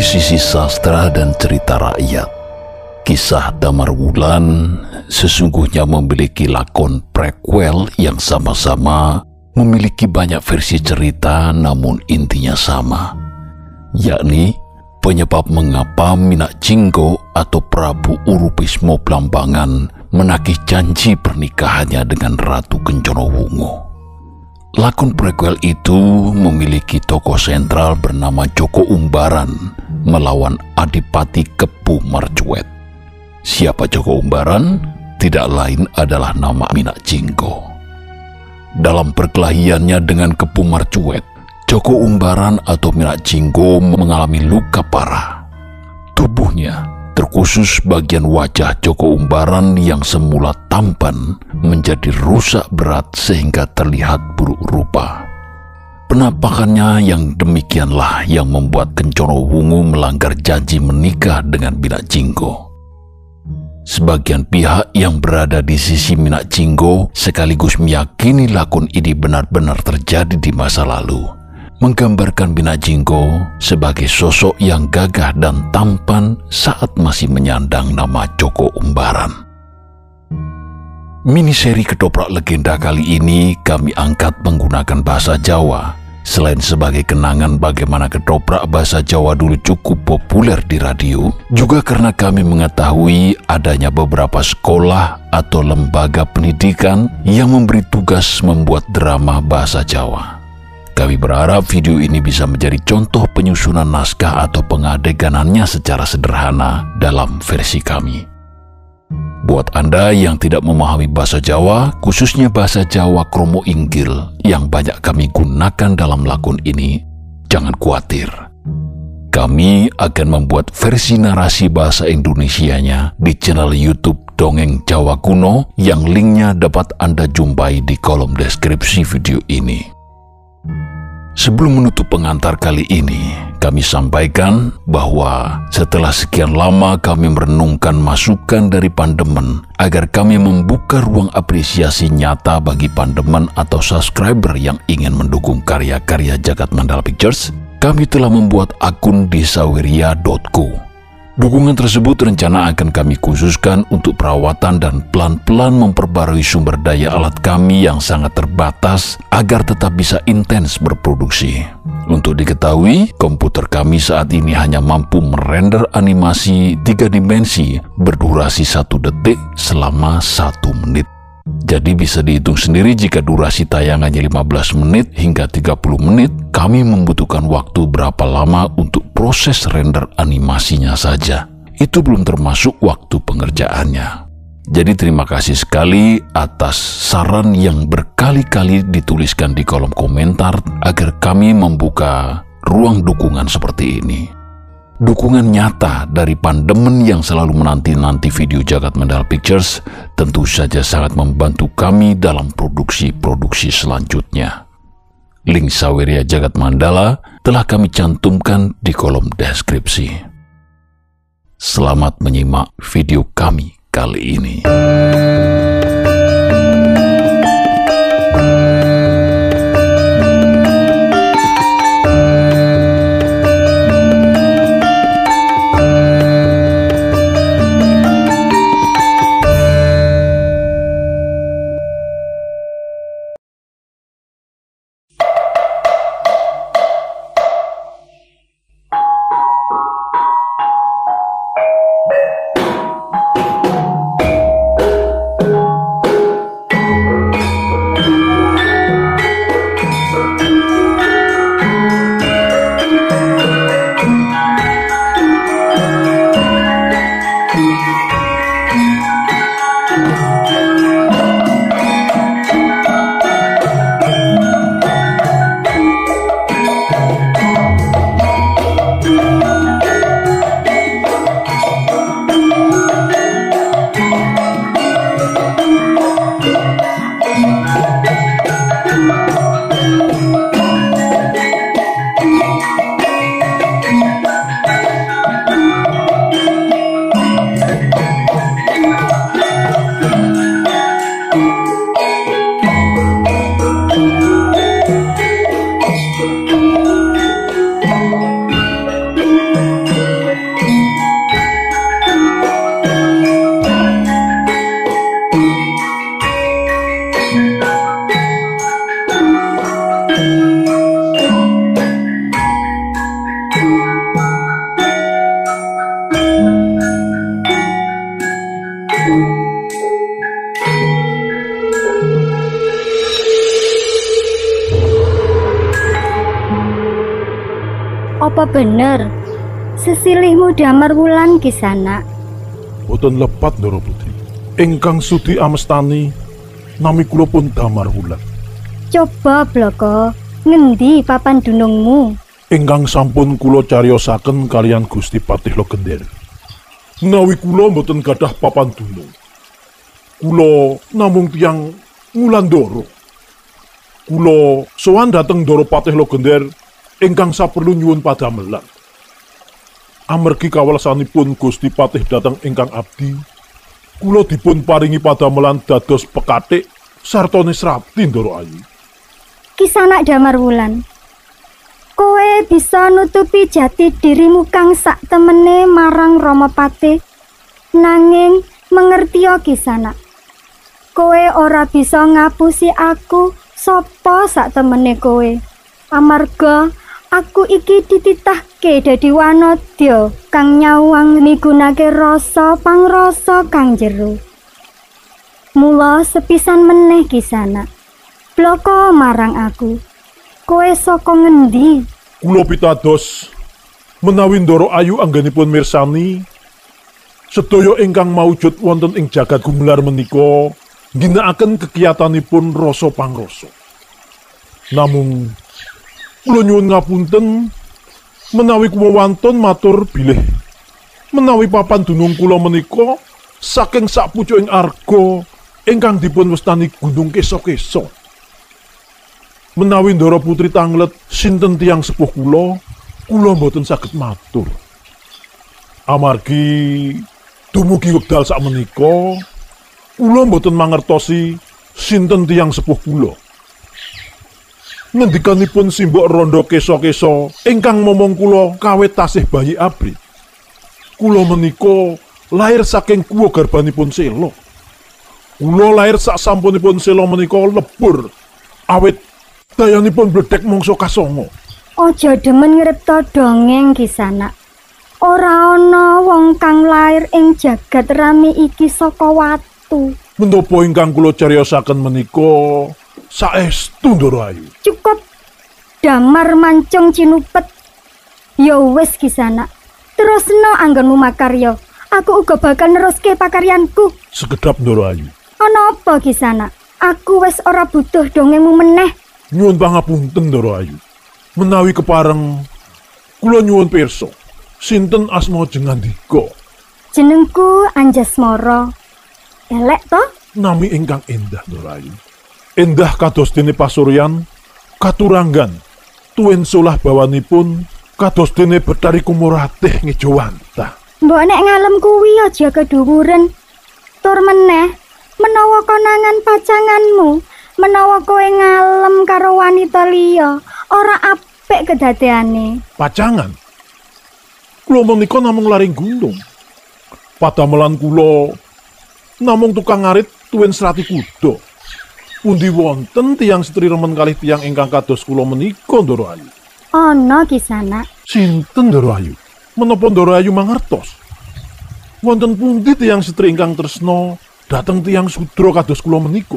sisi sastra dan cerita rakyat. Kisah Damar Wulan sesungguhnya memiliki lakon prequel yang sama-sama memiliki banyak versi cerita namun intinya sama, yakni penyebab mengapa Minak Jinggo atau Prabu Urupismo Blambangan menagih janji pernikahannya dengan Ratu Kencono Wungu. Lakon prequel itu memiliki tokoh sentral bernama Joko Umbaran melawan Adipati Kepu Marcuet. Siapa Joko Umbaran? Tidak lain adalah nama Minak Jinggo. Dalam perkelahiannya dengan Kepu Marcuet, Joko Umbaran atau Minak Jinggo mengalami luka parah. Tubuhnya terkhusus bagian wajah Joko Umbaran yang semula tampan menjadi rusak berat sehingga terlihat buruk rupa. Penampakannya yang demikianlah yang membuat Kencono Wungu melanggar janji menikah dengan Minak Jinggo. Sebagian pihak yang berada di sisi Minak Jinggo sekaligus meyakini lakon ini benar-benar terjadi di masa lalu menggambarkan Bina Jinggo sebagai sosok yang gagah dan tampan saat masih menyandang nama Joko Umbaran. Miniseri Ketoprak Legenda kali ini kami angkat menggunakan bahasa Jawa, selain sebagai kenangan bagaimana ketoprak bahasa Jawa dulu cukup populer di radio, juga karena kami mengetahui adanya beberapa sekolah atau lembaga pendidikan yang memberi tugas membuat drama bahasa Jawa. Kami berharap video ini bisa menjadi contoh penyusunan naskah atau pengadeganannya secara sederhana dalam versi kami. Buat Anda yang tidak memahami bahasa Jawa, khususnya bahasa Jawa Kromo Inggil yang banyak kami gunakan dalam lakon ini, jangan khawatir. Kami akan membuat versi narasi bahasa Indonesianya di channel YouTube Dongeng Jawa Kuno yang linknya dapat Anda jumpai di kolom deskripsi video ini. Sebelum menutup pengantar kali ini, kami sampaikan bahwa setelah sekian lama kami merenungkan masukan dari Pandemen agar kami membuka ruang apresiasi nyata bagi Pandemen atau subscriber yang ingin mendukung karya-karya Jagat Mandala Pictures, kami telah membuat akun di saweria.co Dukungan tersebut rencana akan kami khususkan untuk perawatan dan pelan-pelan memperbarui sumber daya alat kami yang sangat terbatas agar tetap bisa intens berproduksi. Untuk diketahui, komputer kami saat ini hanya mampu merender animasi tiga dimensi berdurasi satu detik selama satu menit. Jadi bisa dihitung sendiri jika durasi tayangannya 15 menit hingga 30 menit, kami membutuhkan waktu berapa lama untuk proses render animasinya saja. Itu belum termasuk waktu pengerjaannya. Jadi terima kasih sekali atas saran yang berkali-kali dituliskan di kolom komentar agar kami membuka ruang dukungan seperti ini. Dukungan nyata dari pandemen yang selalu menanti-nanti video Jagat Mandala Pictures tentu saja sangat membantu kami dalam produksi-produksi selanjutnya. Link Saweria Jagat Mandala telah kami cantumkan di kolom deskripsi. Selamat menyimak video kami kali ini. Apa bener? Sesilihmu damar wulan kisana. Boten lepat Ndara Putri. Ingkang sudi amestani nami kula pun Damar Wulan. Coba bloko, ngendi papan dunungmu? Ingkang sampun kula cariyosaken kalian Gusti Patih Logender. Menawi kula boten gadah papan dunung. Kula namung tiyang Ngulandoro. Kula sowan dhateng Ndara Patih Logender ingkang saperlu nyuwun padamelan. Amargi kawelasanipun Gusti Patih dhateng ingkang abdi, kula dipun paringi padamelan dados pekatik sarta nisrati Ndara Ayu. Kisana damar wulan. Kowe bisa nutupi jati dirimu kang sak temene marang Rama Patih. Nanging mengertiyo kisana. Kowe ora bisa ngapusi aku sapa sak temene kowe. Amarga aku iki dititahke dadi wanodya kang nyawang migunake rasa pangrasa kang jero. Mula sepisan meneh kisana. Bloko marang aku. Kowe saka ngendi? Kula pitados menawi Ndara Ayu anggenipun mirsani sedaya ingkang maujud wonten ing jagat gumelar menika ginakaken kekiyatanipun rasa pangrasa. Namung kula nyuwun ngapunten menawi kula wonten matur bilih menawi papan dunung kula menika saking sapucuking arga ingkang dipun wastani Gunung Kesa-Kesa. Menawi Ndara Putri tanglet sinten tiyang sepuh kula, kula mboten saged matur. Amargi dumugi wekdal sakmenika, kula mboten mangertosi sinten tiyang sepuh kula. Ngendikanipun simbok rondo kesa-kesa ingkang momong kula kawit tasih bayi abrit. Kula menika lahir saking kuwa garbanipun Sela. Kula lahir sak sampunipun Sela menika lebur awit dayanipun bledek mangsa kasongo. Aja demen ngripta dongeng kisana. Ora ana wong kang lair ing jagat rami iki saka watu. Menapa ingkang kula cariyosaken menika saestu Ndara Ayu. Cukup damar mancung cinupet. Ya wis kisana. Terusno anggonmu makarya. Aku uga bakal neruske pakaryanku. Sekedap Ndara Ayu. Ana apa kisana? Aku wis ora butuh dongengmu meneh. Nyuwun pangapunten Ndara Ayu. Menawi kepareng kula nyuwun pirsa sinten asma jengandika Jenengku Anjasmara. Elek to? nami ingkang endah Ndara Ayu. Endah kados dene pasuryan katuranggan tuwin solah bawanipun kados dene betari kumuratih ngejawanta. Mbok nek ngalem kuwi aja keduwuren. Tur meneh, menawa konangan pacanganmu, menawa kowe ngalem karo wanita liya, ora apik kedadeane. Pacangan. Kula menika namung laring gunung. Padamelan kula namung tukang ngarit tuwin serati kuda. Pundi wonten tiang setri remen kalih tiang ingkang kados kula menika Ndara Ayu. Ana kisana. Sinten Ndara Ayu? Menapa Ndara Ayu mangertos? Wonten pundi tiang setri ingkang tresna dhateng tiang sudra kados kula menika?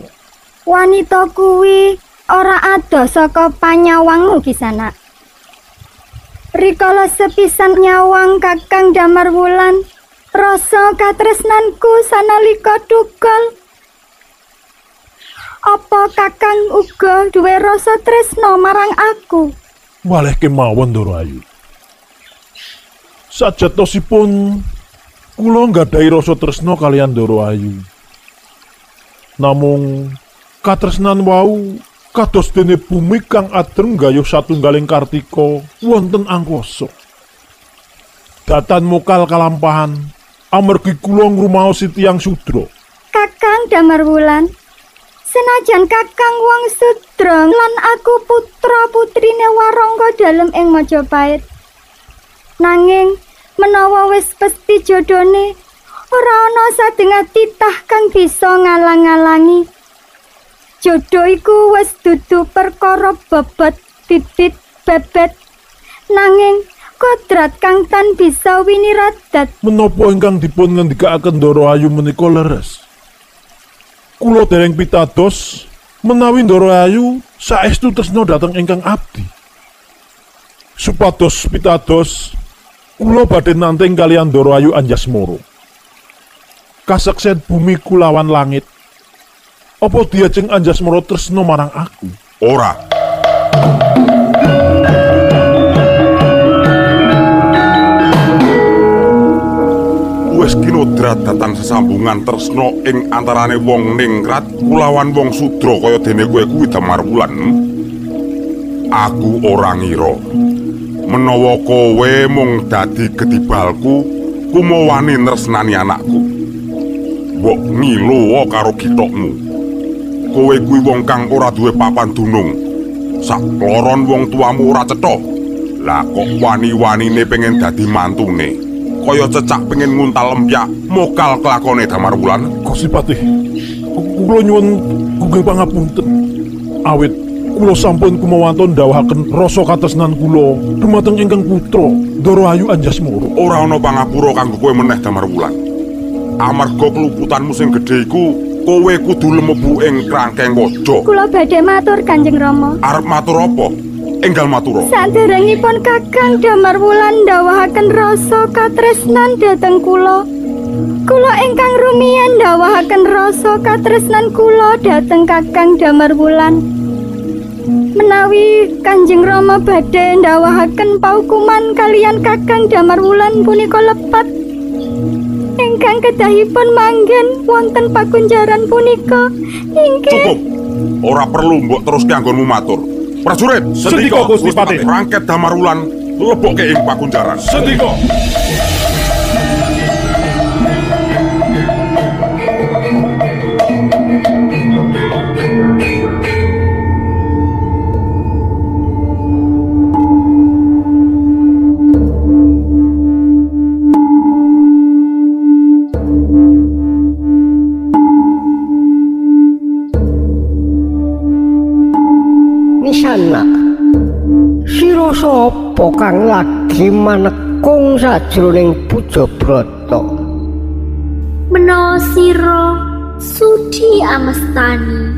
Wanita kuwi ora ada saka panyawangmu kisana. Rikala sepisan nyawang Kakang Damar Wulan, rasa katresnanku sanalika tugel. Apa Kakang uga duwe rasa tresno marang aku? Waleh kemawon Ndara Ayu. Sajatosipun kula nggadahi rasa tresna kalian Ndara Ayu. Namung katresnan wau kados dene bumi kang adreng gayuh satunggaling kartika wonten angkasa. Datan mokal kalampahan amargi kula ngrumaosi tiyang sudra. Kakang Damar Wulan, senajan Kakang wong sudra lan aku putra putrine warangga dalem ing Majapahit. Nanging menawa wis pesti jodone, ora ana sadengat titah kang bisa ngalang-alangi. Jodoh iku wis dudu perkara bebet bibit bebet. Nanging kodrat kang tan bisa winiradat. Menapa ingkang dipun ngendikaaken Ndara Ayu menika leres? Kula dereng pitados menawi Ndara Ayu saestu tresna dhateng ingkang abdi. Supados pitados kula badhe nanteng kalian Ndara Ayu Anjasmara. Kasaksian bumi kulawan langit. Apa diajeng Anjasmara tresna marang aku? Ora. Wes kinodrat datan sesambungan tresno ing antarane wong ningrat kulawan wong sudra kaya dene kowe kuwi Damar Wulan. Aku ora ngira menawa kowe mung dadi getibalku kumawani nresnani anakku. Mbok ngilu karo kitokmu. Kowe kuwi wong kang ora duwe papan dunung. Sak loron wong tuamu ora cetha. Lah kok wani-wanine pengen dadi mantune. Kaya cecak pengen nguntal lempyak mokal kelakone Damar Wulan. Kosipati, kula nyuwun gugel pangapunten. Awit kula sampun kumawanton dawuhaken rasa katresnan kula dumateng ingkang putra Ndara Ayu Anjasmara. Ora ana pangapura kanggo kowe meneh Damar Wulan. Amarga keluputanmu sing gedhe iku, kowe kudu lemebu ing krangkeng waja. Kula badhe matur Kanjeng Rama. Arep matur apa? Enggal matura. Saderengipun Kakang Damar Wulan ndawuhaken rasa katresnan dhateng kula. Kula ingkang rumiyin ndawuhaken rasa katresnan kula dhateng Kakang Damar Wulan. Menawi Kanjeng Rama badhe ndawuhaken paukuman kalian Kakang Damar Wulan punika lepat ingkang kedahipun manggen wonten pakunjaran punika inggih Cukup. Ora perlu mbok terus anggonmu matur. Prajurit, Sendika, Gusti Patih. Rangket Damarulan lebokke ing pakunjaran. Sendika. Sapa kang lagi manekung sajroning Pujabrata? menawa sira sudi amestani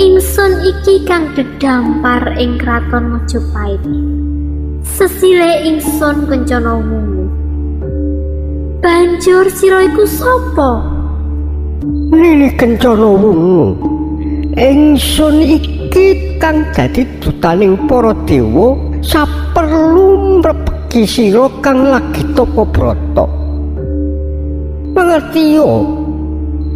ingsun iki kang dedampar ing kraton Majapahit sesile ingsun kencana wungu banjur sira iku sapa Nini kencana wungu. Ingsun iki kang dadi dutaning para dewa saperlu mrepeki sira kang lagi tapa brata. Mangerti yo.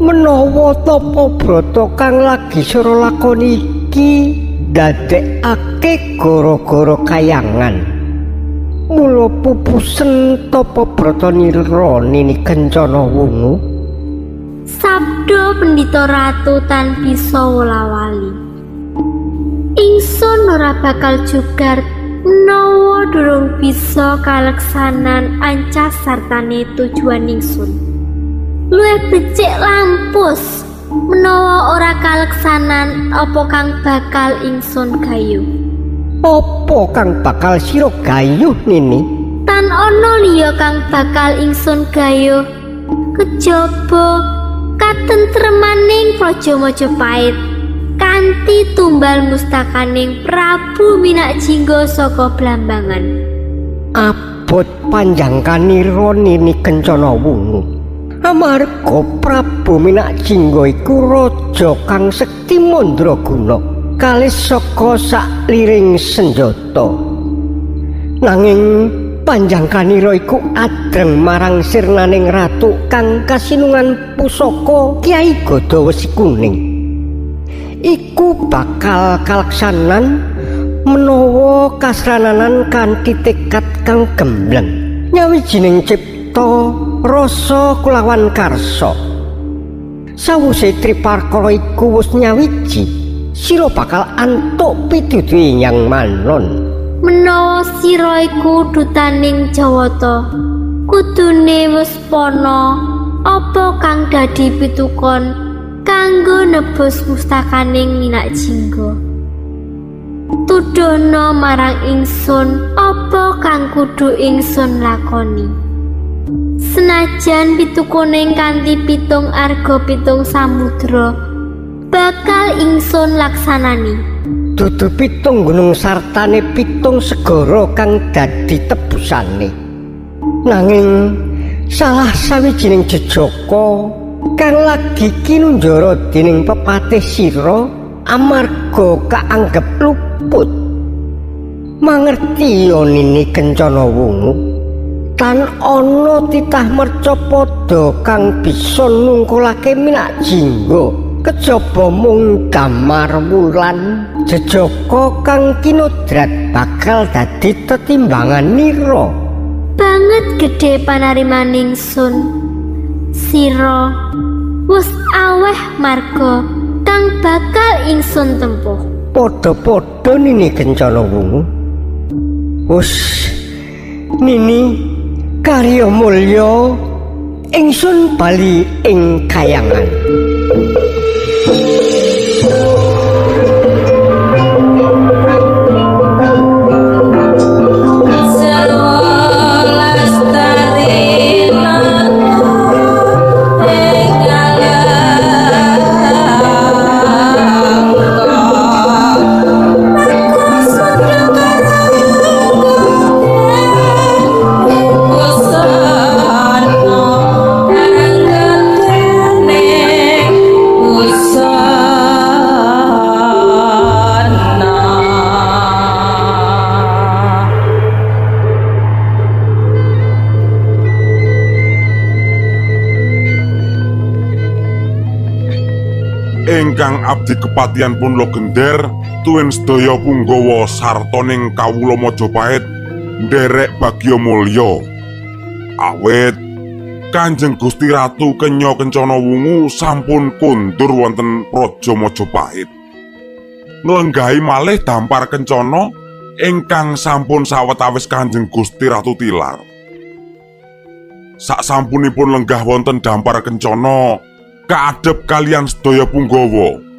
Menawa tapa brata kang lagi sira lakoni iki ndadekake gara-gara kayangan. Mula pupusen tapa brata nira nini kencana wungu. sabda pendito ratu tan bisa wolawali ingsun ora bakal jugar menawa durung bisa kaleksanan ancas sartane tujuan ingsun. Luwih becik lampus menawa ora kaleksanan apa kang bakal ingsun gayu. Apa kang bakal sira gayuh nini? tan ana liya kang bakal ingsun gayuh kejaba katentremaning praja Majapahit kanthi tumbal mustakaning Prabu Minakjingga saka Blambangan Abot panjangkanira nini kencana wungu. Amarga Prabu Minakjingga iku raja kang sekti mandraguna kalis saka sakliring senjata. Nanging panjangkanira iku adreng marang sirnaning ratu kang kasinungan pusaka Kyai Gadawesi Kuning. Iku bakal kalaksanan menawa kasrananan kanthi tekad kang gembleng. Nyawijining cipta rasa kulawan karsa. Sawise Triparkala iku wis nyawiji, sira bakal antuk pituduh yang manon. menawa sira iku dutaning Jawata kudune wis apa kang dadi pitukon kanggo nebus mustakaning Minakjingga tudono marang ingsun apa kang kudu ingsun lakoni? Senajan pitukuning kanthi pitung arga pitung samudra bakal ingsun laksanani. Dudu pitung gunung sartane pitung segara kang dadi tebusane. Nanging salah sawijining jejaka kang lagi kinunjara dening pepatih sira amarga kaanggep luput. Mangerti yonini kencana wungu tan ana titah merca padha kang bisa nungkulake minak jingga kejaba mung damar wulan. Jejaka kang kinodrat bakal dadi tetimbangan nira. Banget gede panarimaning sun sira. Wis aweh marga kang bakal ingsun tempuh. Padha-padha nini kencana wungu. Wis nini karya mulya ingsun bali ing kayangan Abdi kepatian pun lo gender tuwin sedaya punggawa sartoning kawula Majapahit nderek bagya mulya. Awit Kanjeng Gusti Ratu Kenya Kencana Wungu sampun kundur wonten Praja Majapahit. Nglenggahi malih dampar kencana ingkang sampun sawetawis Kanjeng Gusti Ratu tilar. Sak sampunipun lenggah wonten dampar kencana kaadep kalian sedaya punggawa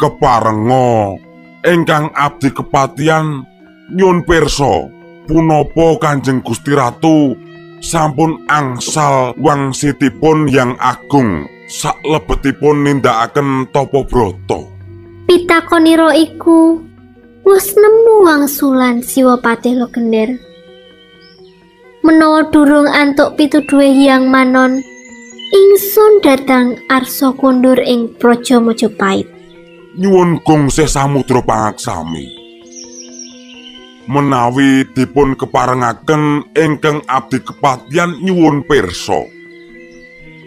keparenga. Ingkang abdi kepatian nyun pirsa punapa Kanjeng Gusti Ratu? Sampun angsal wangsitipun yang agung saklebetipun nindakaken tapa brata. Pitakonira iku wis nemu wangsulan patih legender menawa durung antuk pituduhe hyang manon ingsun datang arsa kondur ing praja Majapahit nyuwun gongsih samudra pangaksami. Menawi dipun keparengaken ingkang abdi kepatian nyuwun pirsa.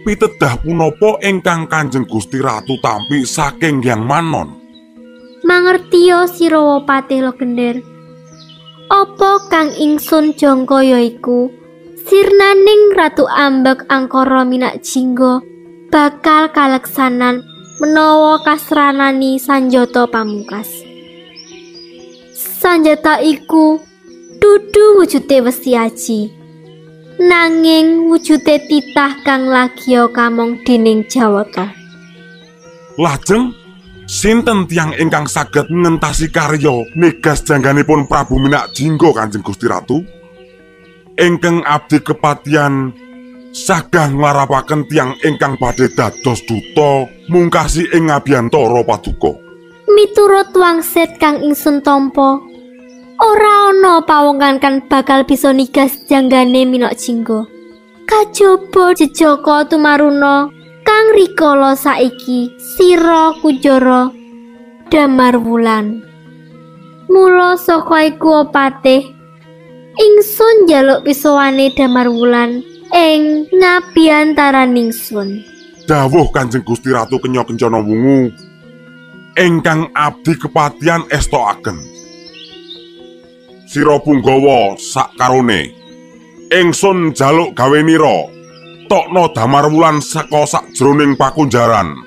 Pitedah punapa ingkang Kanjeng Gusti Ratu tampi saking Hyang Manon? Mangertiya sirawa patih legender. Apa kang ingsun jangka yaiku sirnaning ratu ambek angkara minak jingga bakal kaleksanan menawa kasranani sanjata pamungkas. Sanjata iku dudu wujude wesi aji. Nanging wujude titah kang lagya kamong dening Jawata. Lajeng sinten tiang ingkang saged ngentasi karya negas jangganipun Prabu Minak Jingga Kanjeng Gusti Ratu? Ingkang abdi kepatian sagah nglarapaken tiang ingkang badhe dados duta mungkasi ing ngabiyantara paduka. Miturut wangsit kang ingsun tampa ora ana pawongan kan bakal bisa nigas janggane minak jingga. Kajaba jejaka tumaruna kang rikala saiki sira kujara damar wulan. Mula saka iku opatih ingsun njaluk pisuwane damar wulan ing ngabiantaraning sun. Dawuh Kanjeng Gusti Ratu Kenya Kencana Wungu. Ingkang abdi kepatian estoaken Sira Punggawa sakarone ingsun jaluk gawenira tokno damar wulan saka sakjroning pakunjaran.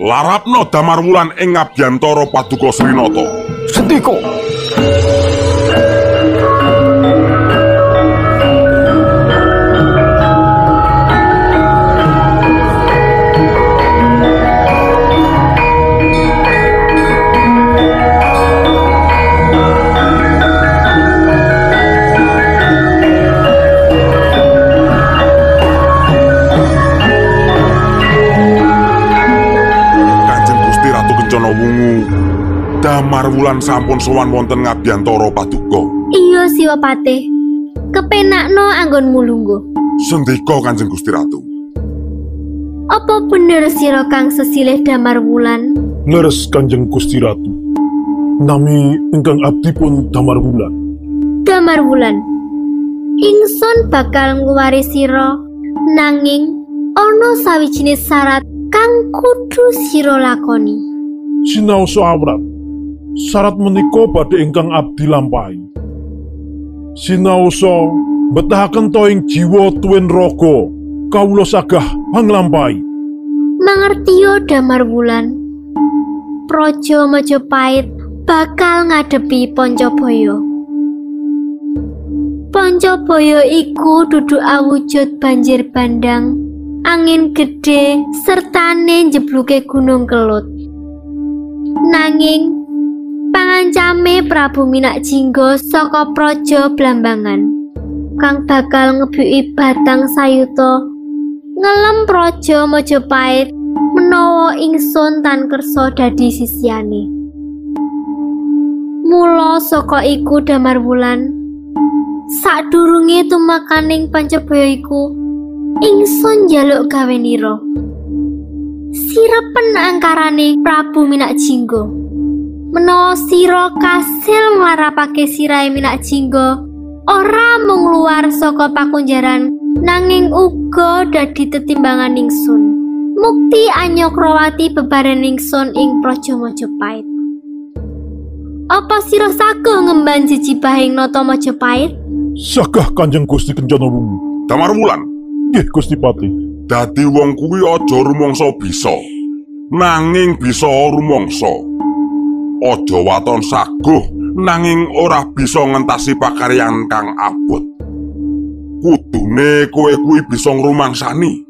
Larapno damar wulan ing ngabyantara paduka Srinata. Sendika Damar Wulan sampun sowan wonten Ngabyantara Paduka. Iya Siwapate. Kepenakno anggonmu lungguh. Sendika Kanjeng Gusti Ratu. Apa bener sira Kang sesilih Damar Wulan? Leres Kanjeng Gusti Ratu. Nami ingkang abdi pun Damar Wulan. Damar Wulan. Ingsun bakal ngluwari sira nanging ana sawijining syarat kang kudu sira lakoni. Sinaosa awrat. Syarat menika badhe ingkang abdi lampahi. Sinaosa betahaken to ing jiwa tuwin raga kawula sagah panglampahi. Mangertiyo Damar Wulan. Praja Majapahit bakal ngadepi Pancabaya. Pancabaya iku dudu awujud banjir bandang, angin gedhe sertane jebluke gunung kelut. Nanging pangancame Prabu Minak Jingga saka Praja Blambangan kang bakal ngebuki batang sayuta ngelem Praja Majapahit menawa ingsun tan kersa dadi sisyane. Mula saka iku Damar Wulan sadurunge tumakaning Pancabaya iku ingsun njaluk gawenira. Sirepen angkarane Prabu Minak Jingga. Menawa sira kasil nglarapake sirahe Minak Jingga ora mung luar saka pakunjaran nanging uga dadi tetimbangan ingsun. Mukti anyokrawati bebaran ingsun ing Praja Majapahit. Apa sira sago ngemban jijibahing nata Majapahit? Sagah Kanjeng Gusti Kencana Wungu. Damar Wulan, Nggih Gusti Pati. dadi wong kuwi aja rumangsa bisa. Nanging bisa rumangsa. Aja waton saguh nanging ora bisa ngentasi pakaryan kang abot. Kudune kowe kuwi bisa ngrumangsani.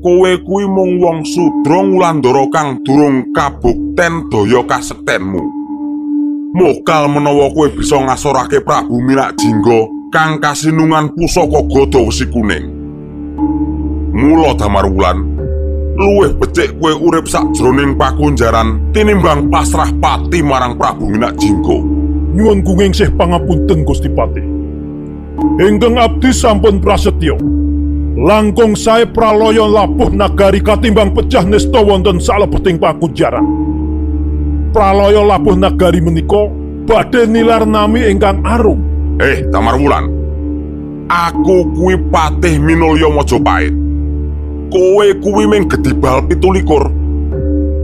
Kowe kuwi mung wong sudra ngulandara kang durung kabukten daya kasektenmu. Mokal menawa kowe bisa ngasorake Prabu Minak Jingga kang kasinungan pusaka gada wesi kuning. Mula Damar Wulan, luwih becik kowe urip sakjroning pakunjaran tinimbang pasrah pati marang Prabu Minak Jingga. Nyuwun kenging sih pangapunten Gusti Pati. Ingkang abdi sampun prasetyo. Langkung sae pralaya lapuh nagari katimbang pecah nesta wonten salebeting pakujaran. Pralaya lapuh nagari menika badhe nilar nami ingkang arum. Eh, Damar Wulan. Aku kuwi patih Minulya Majapahit. Kowe kuwi ming gedibal 17.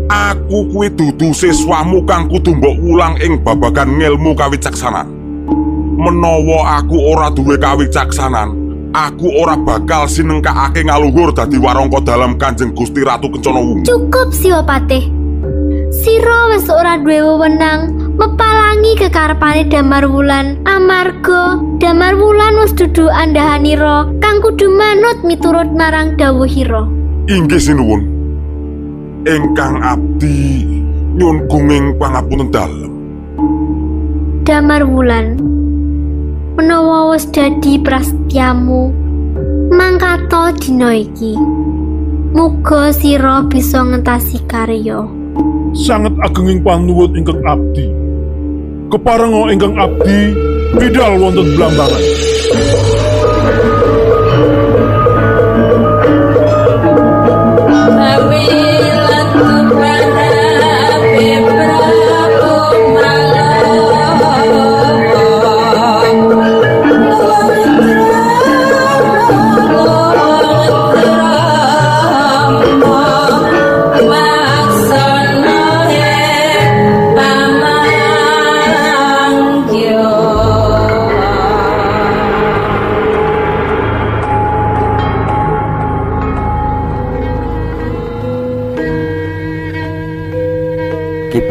Aku kuwi dudu siswamu kang kudu mbok ulang ing babagan ngilmu kawicaksanan. Menawa aku ora duwe kawicaksanan, aku ora bakal sinengkakake ngaluhur dadi warangka dalam Kanjeng Gusti Ratu Kencana Wungu. Cukup Siwapate. Sira wis ora duwe wewenang mepalangi kekarepane Damar Wulan amarga Damar Wulan wis dudu andahanira kang kudu manut miturut marang dawuhira. Inggih sinuwun. Ingkang abdi nyun gunging pangapunten dalem. Damar Wulan. Menawa wis dadi prasetyamu, mangkato dina iki. Muga sira bisa ngentasi karya. Sangat agenging panuwun ingkang abdi. Keparenga ingkang abdi bidal wonten Blambangan.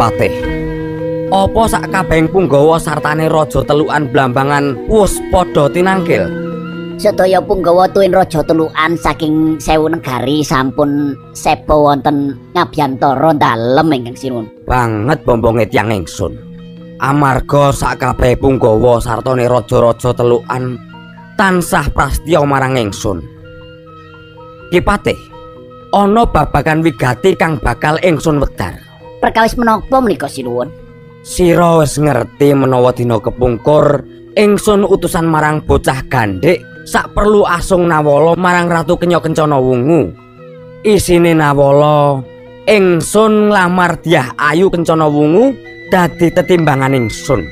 Kipatih. Apa sak kabehing punggawa sartane raja telukan Blambangan wis padha tinangkil? Sedaya punggawa tuwin raja telukan saking sewu negari sampun seba wonten ngabyantara dalem ingkang sinuwun. Banget bombonge tiyang ingsun. Amarga sak kabeh punggawa sartane raja-raja telukan tansah prastya marang ingsun. Kipatih, ana babagan wigati kang bakal ingsun wedar. Perkawis menapa menika sinuwun? Sira wis ngerti menawa dina kepungkur ingsun utusan marang bocah gandhik sak perlu asung nawala marang Ratu Kenya Kencana Wungu. Isine nawala ingsun nglamar Dyah Ayu Kencana Wungu dadi tetimbangan ingsun.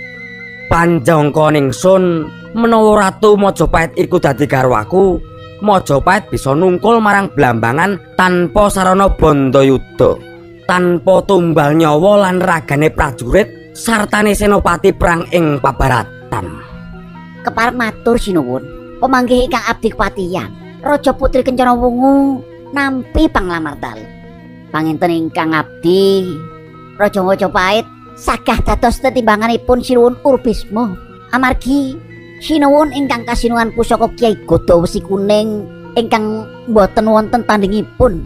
Panjangka ingsun menawa Ratu Majapahit iku dadi garwaku, Majapahit bisa nungkul marang Blambangan tanpa sarana Bandayuda. Tanpa tumbal nyawa lan ragane prajurit sartane senopati perang ing pabaratan. Keparep matur sinuwun. Pemanggih ingkang abdi kepatihan. Raja Putri Kencana Wungu nampi panglamar dal. Panginten ingkang abdi Raja Majapahit sagah dados tetimbanganipun sinuwun Urbisma. Amargi sinuwun ingkang kasinuhan pusaka Kiai Goda Wesi Kuning ingkang boten wonten tandingipun.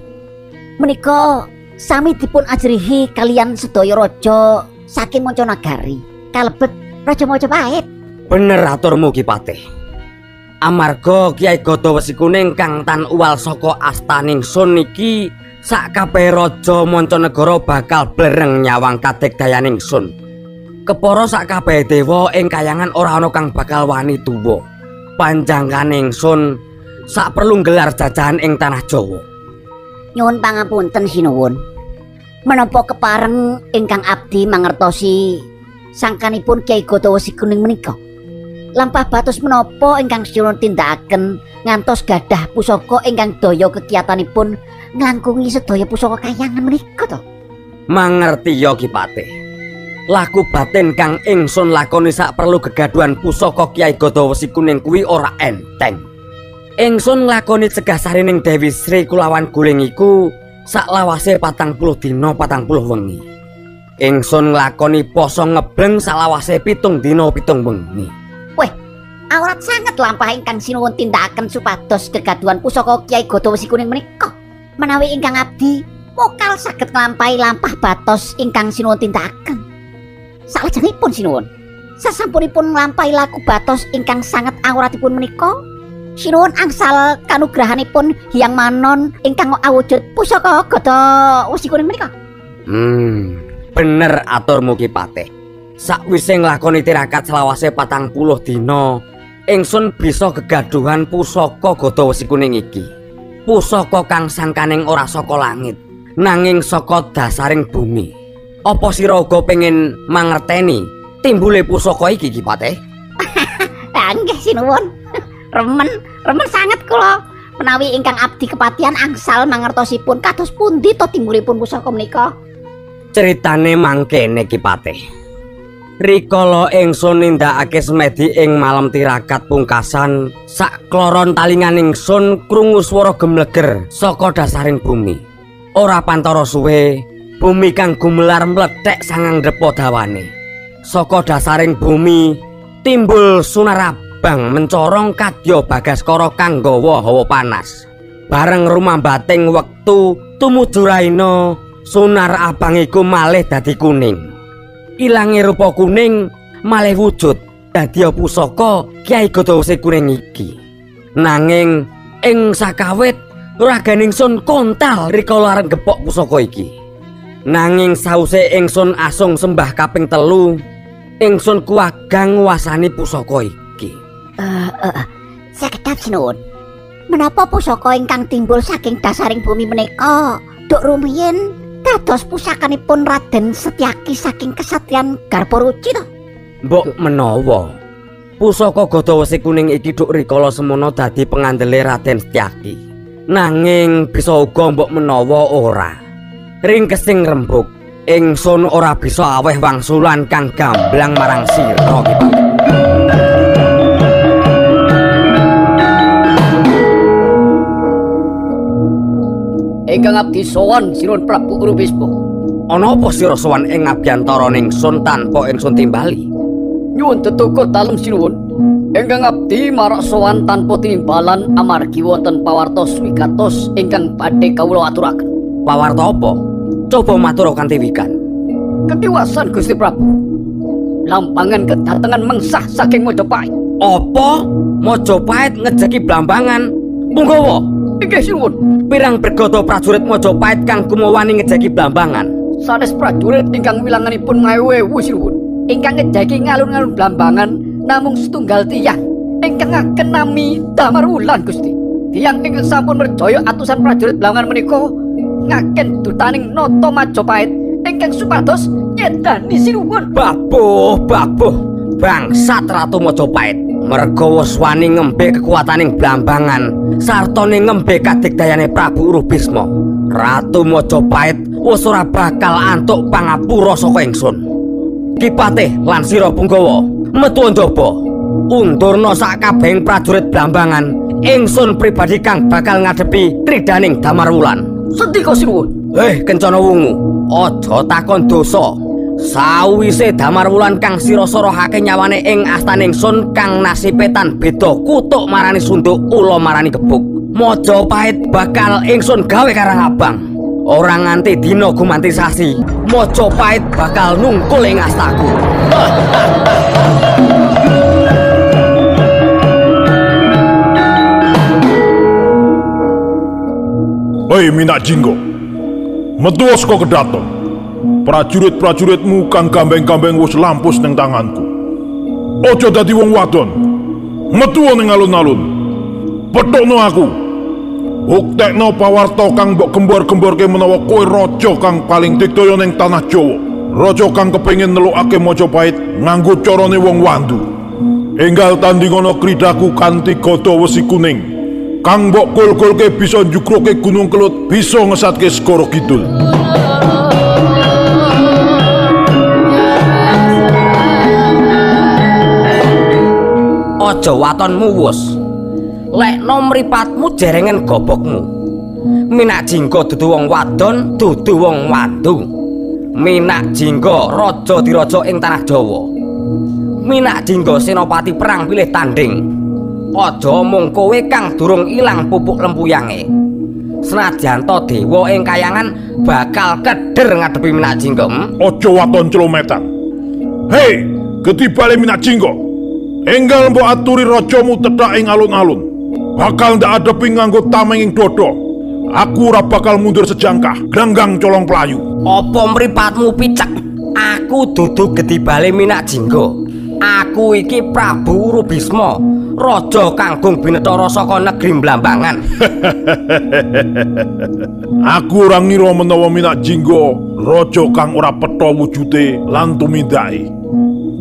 Menika sami dipun ajrihi kalian sedaya raja saking manca nagari kalebet Raja Majapahit. Bener aturmu Ki Patih. Amarga Kiai Gada Wesi Kuning kang tan uwal saka astaning sun iki sak kabeh raja mancanegara bakal blereng nyawang kadegdayaning sun. Kepara sak kabeh dewa ing kayangan ora ana kang bakal wani tuwa. Panjangkaning sun sak perlu gelar jajahan ing tanah Jawa. Nyuwun pangapunten sinuwun. Menapa kepareng ingkang abdi mangertosi sangkanipun Kiai Gada Wesi Kuning menika? Lampah batus menapa ingkang sinuwun tindakaken ngantos gadah pusaka ingkang daya kekiyatanipun nglangkungi sedaya pusaka kayangan menika to? Mangerti ya Ki Patih. Laku batin kang ingsun lakoni sak perlu gegaduhan pusaka Kiai Gada Wesi Kuning kuwi ora enteng. Ingsun nglakoni cegah sarining Dewi Sri kulawan guling iku sak lawase patang puluh dina patang puluh wengi. Ingsun nglakoni poso ngebleng sak lawase pitung dina pitung wengi. Awrat sangat lampah ingkang sinuwun tindakaken supados kegaduhan pusaka Kiai Gada Wesi Kuning menika. Menawi ingkang abdi mokal saged nglampahi lampah batos ingkang sinuwun tindakaken. Salajengipun sinuwun, sasampunipun nglampahi laku batos ingkang sangat awratipun menika, sinuwun angsal kanugrahanipun Hyang Manon ingkang awujud pusaka Gada Wesi Kuning menika. Hmm, bener aturmu Ki Patih. Sakwise nglakoni tirakat selawase patang puluh dina, ingsun bisa gegaduhan pusaka Gada Wesi Kuning iki. Pusaka kang sangkaning ora saka langit, nanging saka dasaring bumi. Apa sira uga pengen mangerteni timbule pusaka iki Ki Patih? Ah, nggih sinuwun. Remen, remen sangat kula. Menawi ingkang abdi kepatihan angsal mangertosipun kados pundi to timbulipun pusaka menika. Ceritane mangkene Ki Patih. Rikala ingsun nindakake semedi ing malam tirakat pungkasan, sak kloron talingan ingsun krungu swara gemleger saka dasaring bumi. Ora pantara suwe, bumi kang gumelar mlethek sangang depa dawane. Saka dasaring bumi timbul sunar abang mencorong kadya bagaskara kang gawa hawa panas. Bareng rumambating wektu tumuju raina, sunar abang iku malih dadi kuning. ilange rupa kuning malih wujud dadi pusaka Gada Wesi Kuning iki. Nanging ing sakawit raganing sun kontal rikala arep gepok pusaka iki. Nanging sause ingsun asung sembah kaping telu, ingsun kuwagang nguasani pusaka iki. Eh, uh, sekedap sinuwun. Menapa pusaka ingkang timbul saking dasaring bumi menika duk rumiyin dados pusakanipun Raden Setyaki saking kesatриan Garparuci to? Mbok menawa pusaka Gada Wesi Kuning iki duk rikala semono dadi pengandele Raden Setyaki. Nanging bisa uga mbok menawa ora. Ringkesing rembug, ingsun ora bisa aweh wangsulan kang gamblang marang sira iki. Ingkang abdi sowan Sinuhun Prabu Urubispo. Ana apa sira sowan ing abiyantara ningsun tanpa ingsun timbali? Nyuwun tetukur dalem Sinuhun. Ingkang abdi marak sowan tanpa timbalan amargi wonten pawartos wigatos ingkang badhe kawula aturaken. Pawarta apa? Coba matur kanthi wikan. Kekiwasan Gusti Prabu. Lampangan kedatengan mengsah saking Majapahit. Apa? Majapahit ngejeki Blambangan. Punggawa, Inggih Sinuhun. pirang bergoto prajurit Majapahit kang kumawani ngejeki Blambangan. sanes prajurit ingkang wilanganipun mawewu sinuwun. Ingkang ngejaki ngalun-ngalun blambangan namung setunggal tiyang ingkang ngaken nami Damar Wulan Gusti. Tiyang ingkang sampun merjaya atusan prajurit blambangan menika ngaken dutaning Nata Majapahit ingkang supados nyedani sinuwun. Babuh, babuh. Bangsat Ratu Majapahit. Merga wis wani ngembe kekuataning blambangan sartane ngembe kadigdayane Prabu Urubisma. Ratu Majapahit wis ora bakal antuk pangapura saka ingsun. Kipatih lan Sira Punggawa, metu njaba. Undurna sakabehing prajurit blambangan, ingsun pribadi kang bakal ngadepi tridaning Damarwulan. Sendika sinuwun. Eh, Kencana Wungu, aja takon dosa. Sawise Damarwulan kang sira sorohake nyawane ing astaning Sun kang nasibetan beda kutuk marani sunduk ula marani gebuk. Majapahit bakal ingsun gawe karang abang. Ora nganti dina gumanti sasi, Majapahit bakal nungkul ing astaku. Hei Minak Jinggo, metu saka kedaton. Prajurit-prajuritmu kang gambeng-gambeng wis lampus ning tanganku. Ojo dadi wong wadon. Metu ning alun-alun. Petokno aku. Buktekno pawarta kang mbok gembor-gemborke menawa kowe raja kang paling digdaya ning tanah Jawa. Raja kang kepengin nelukake Majapahit nganggo carane wong wandu. Enggal tandingono kridaku kanthi gada wesi kuning. Kang mbok kul-kulke bisa njukruke Gunung Kelut, bisa ngesatke Segara Kidul. Aja watonmu wus. Lekno mripatmu jerengen gobokmu. Minak jingga dudu wong wadon, dudu wong wandu. Minak jingga raja diraja ing tanah Jawa. Minak jingga senopati perang pilih tanding. Aja mung kowe kang durung ilang pupuk lempuyange. Senajan to dewa ing kayangan bakal keder ngadepi Minak jingga. hmm? Ojo waton celometan. Hei, ketibale Minak Jinggo. Enggal mbok aturi rajamu tedhak ing alun-alun. Bakal ndak adepi nganggo tameng ing dodo. Aku ora bakal mundur sejangkah, ganggang colong pelayu. Apa mripatmu picek? Aku dudu gedibale Minak Jingga. Aku iki Prabu Rubisma, raja kanggung binetara saka negeri Blambangan. Aku ora ngira menawa Minak Jinggo raja kang ora petha wujude lan tumindake.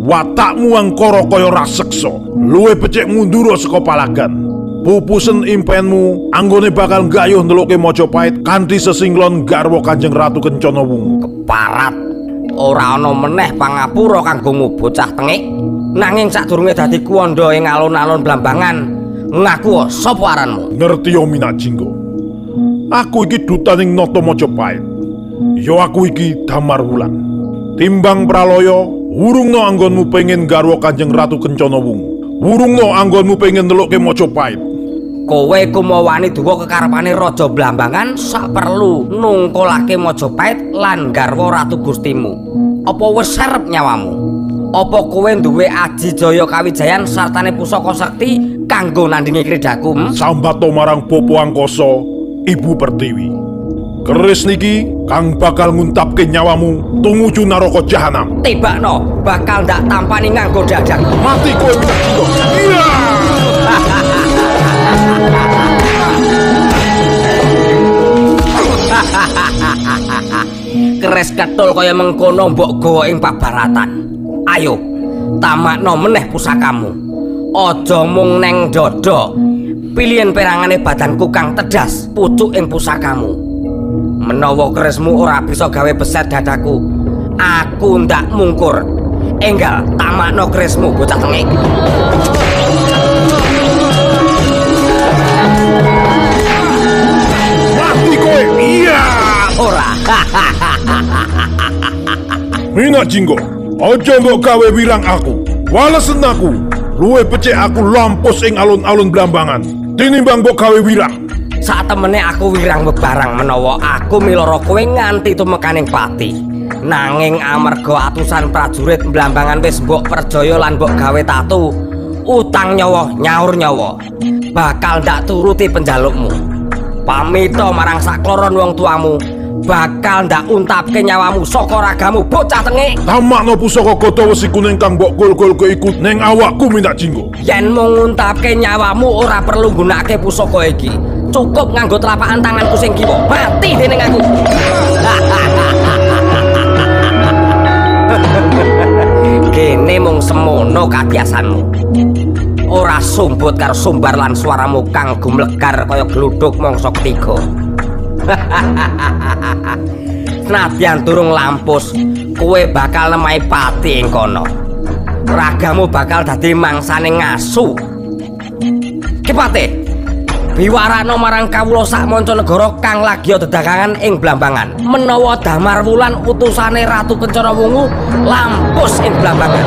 Watakmu angkara kaya raseksa, luwe becik mundur saka palagan. Pupusen impenmu anggone bakal gayuh ndeluke Majapahit kanthi sesinglon garwa Kanjeng Ratu Kencana Wungu. Keparat. Ora ana meneh pangapura kanggomu bocah tengik. Nanging sadurunge dadi kuwanda ing alun-alun Blambangan, ngaku sapa aranmu? Ngerti yo Minak Jinggo. Aku iki dutaning Nata Majapahit. Yo aku iki Damar Wulan. Timbang praloyo, wurungno anggonmu pengen garwa Kanjeng Ratu Kencana Wungu. Wurungno anggonmu pengen nelukke Majapahit. Kowe kumawani duwa kekarepane raja Blambangan sak perlu nungkolake Majapahit lan garwa ratu Gustimu. Apa wis serep nyawamu? Apa kowe duwe aji jaya kawijayan sartane pusaka sekti kanggo nandingi kridaku? hmm? Sambato marang Popo Angkasa, Ibu Pertiwi. Keris niki kang bakal nguntapke nyawamu tumuju naraka jahanam. Tibakno bakal ndak tampani nganggo dadak. Mati kowe Minak Jinggo. Iya! Keris ketul kaya mengkono mbok gawa ing pabaratan. Ayo, tamakno meneh pusakamu. Aja mung neng dada. Pilihan perangane badanku kang tedas pucuk ing pusakamu. Menawa kerismu ora bisa gawe beset dadaku, aku ndak mungkur. Enggal tamakno kerismu bocah tengik. Mati kowe. Iya! Ora. Minak Jinggo, aja mbok gawe wirang aku. Walesen aku. Luwe becik aku lampus ing alun-alun Blambangan. Tinimbang mbok gawe wirang. Saat temene aku wirang bebarang menawa aku miloro kowe nganti tumekaning pati. Nanging amarga atusan prajurit Blambangan wis mbok perjaya lan mbok gawe tatu, utang nyawa nyaur nyawa. Bakal ndak turuti penjalukmu. Pamita marang sakloron wong tuamu, bakal ndak untapke nyawamu saka ragamu bocah tengik. Tamakno pusaka kota wesi kuning kang mbok gol-golke iku ning awakku minta jinggo. Yen mung nguntapke nyawamu ora perlu gunakake pusaka iki. Cukup nganggo telapakan tanganku sing kiwa. Mati dening aku. Kene mung semono kabiasanmu. Ora sumbut karo sumbar lan suaramu kang gumlegar kaya gluduk mangsa ketiga. Nadyan durung lampus, kowe bakal nemahi pati ing kono. Ragamu bakal dadi mangsane ngasu. Kipate, biwarano marang kawula sak manca negara kang lagi dedagangan ing Blambangan. Menawa Damar Wulan utusane Ratu Kencana Wungu lampus ing Blambangan.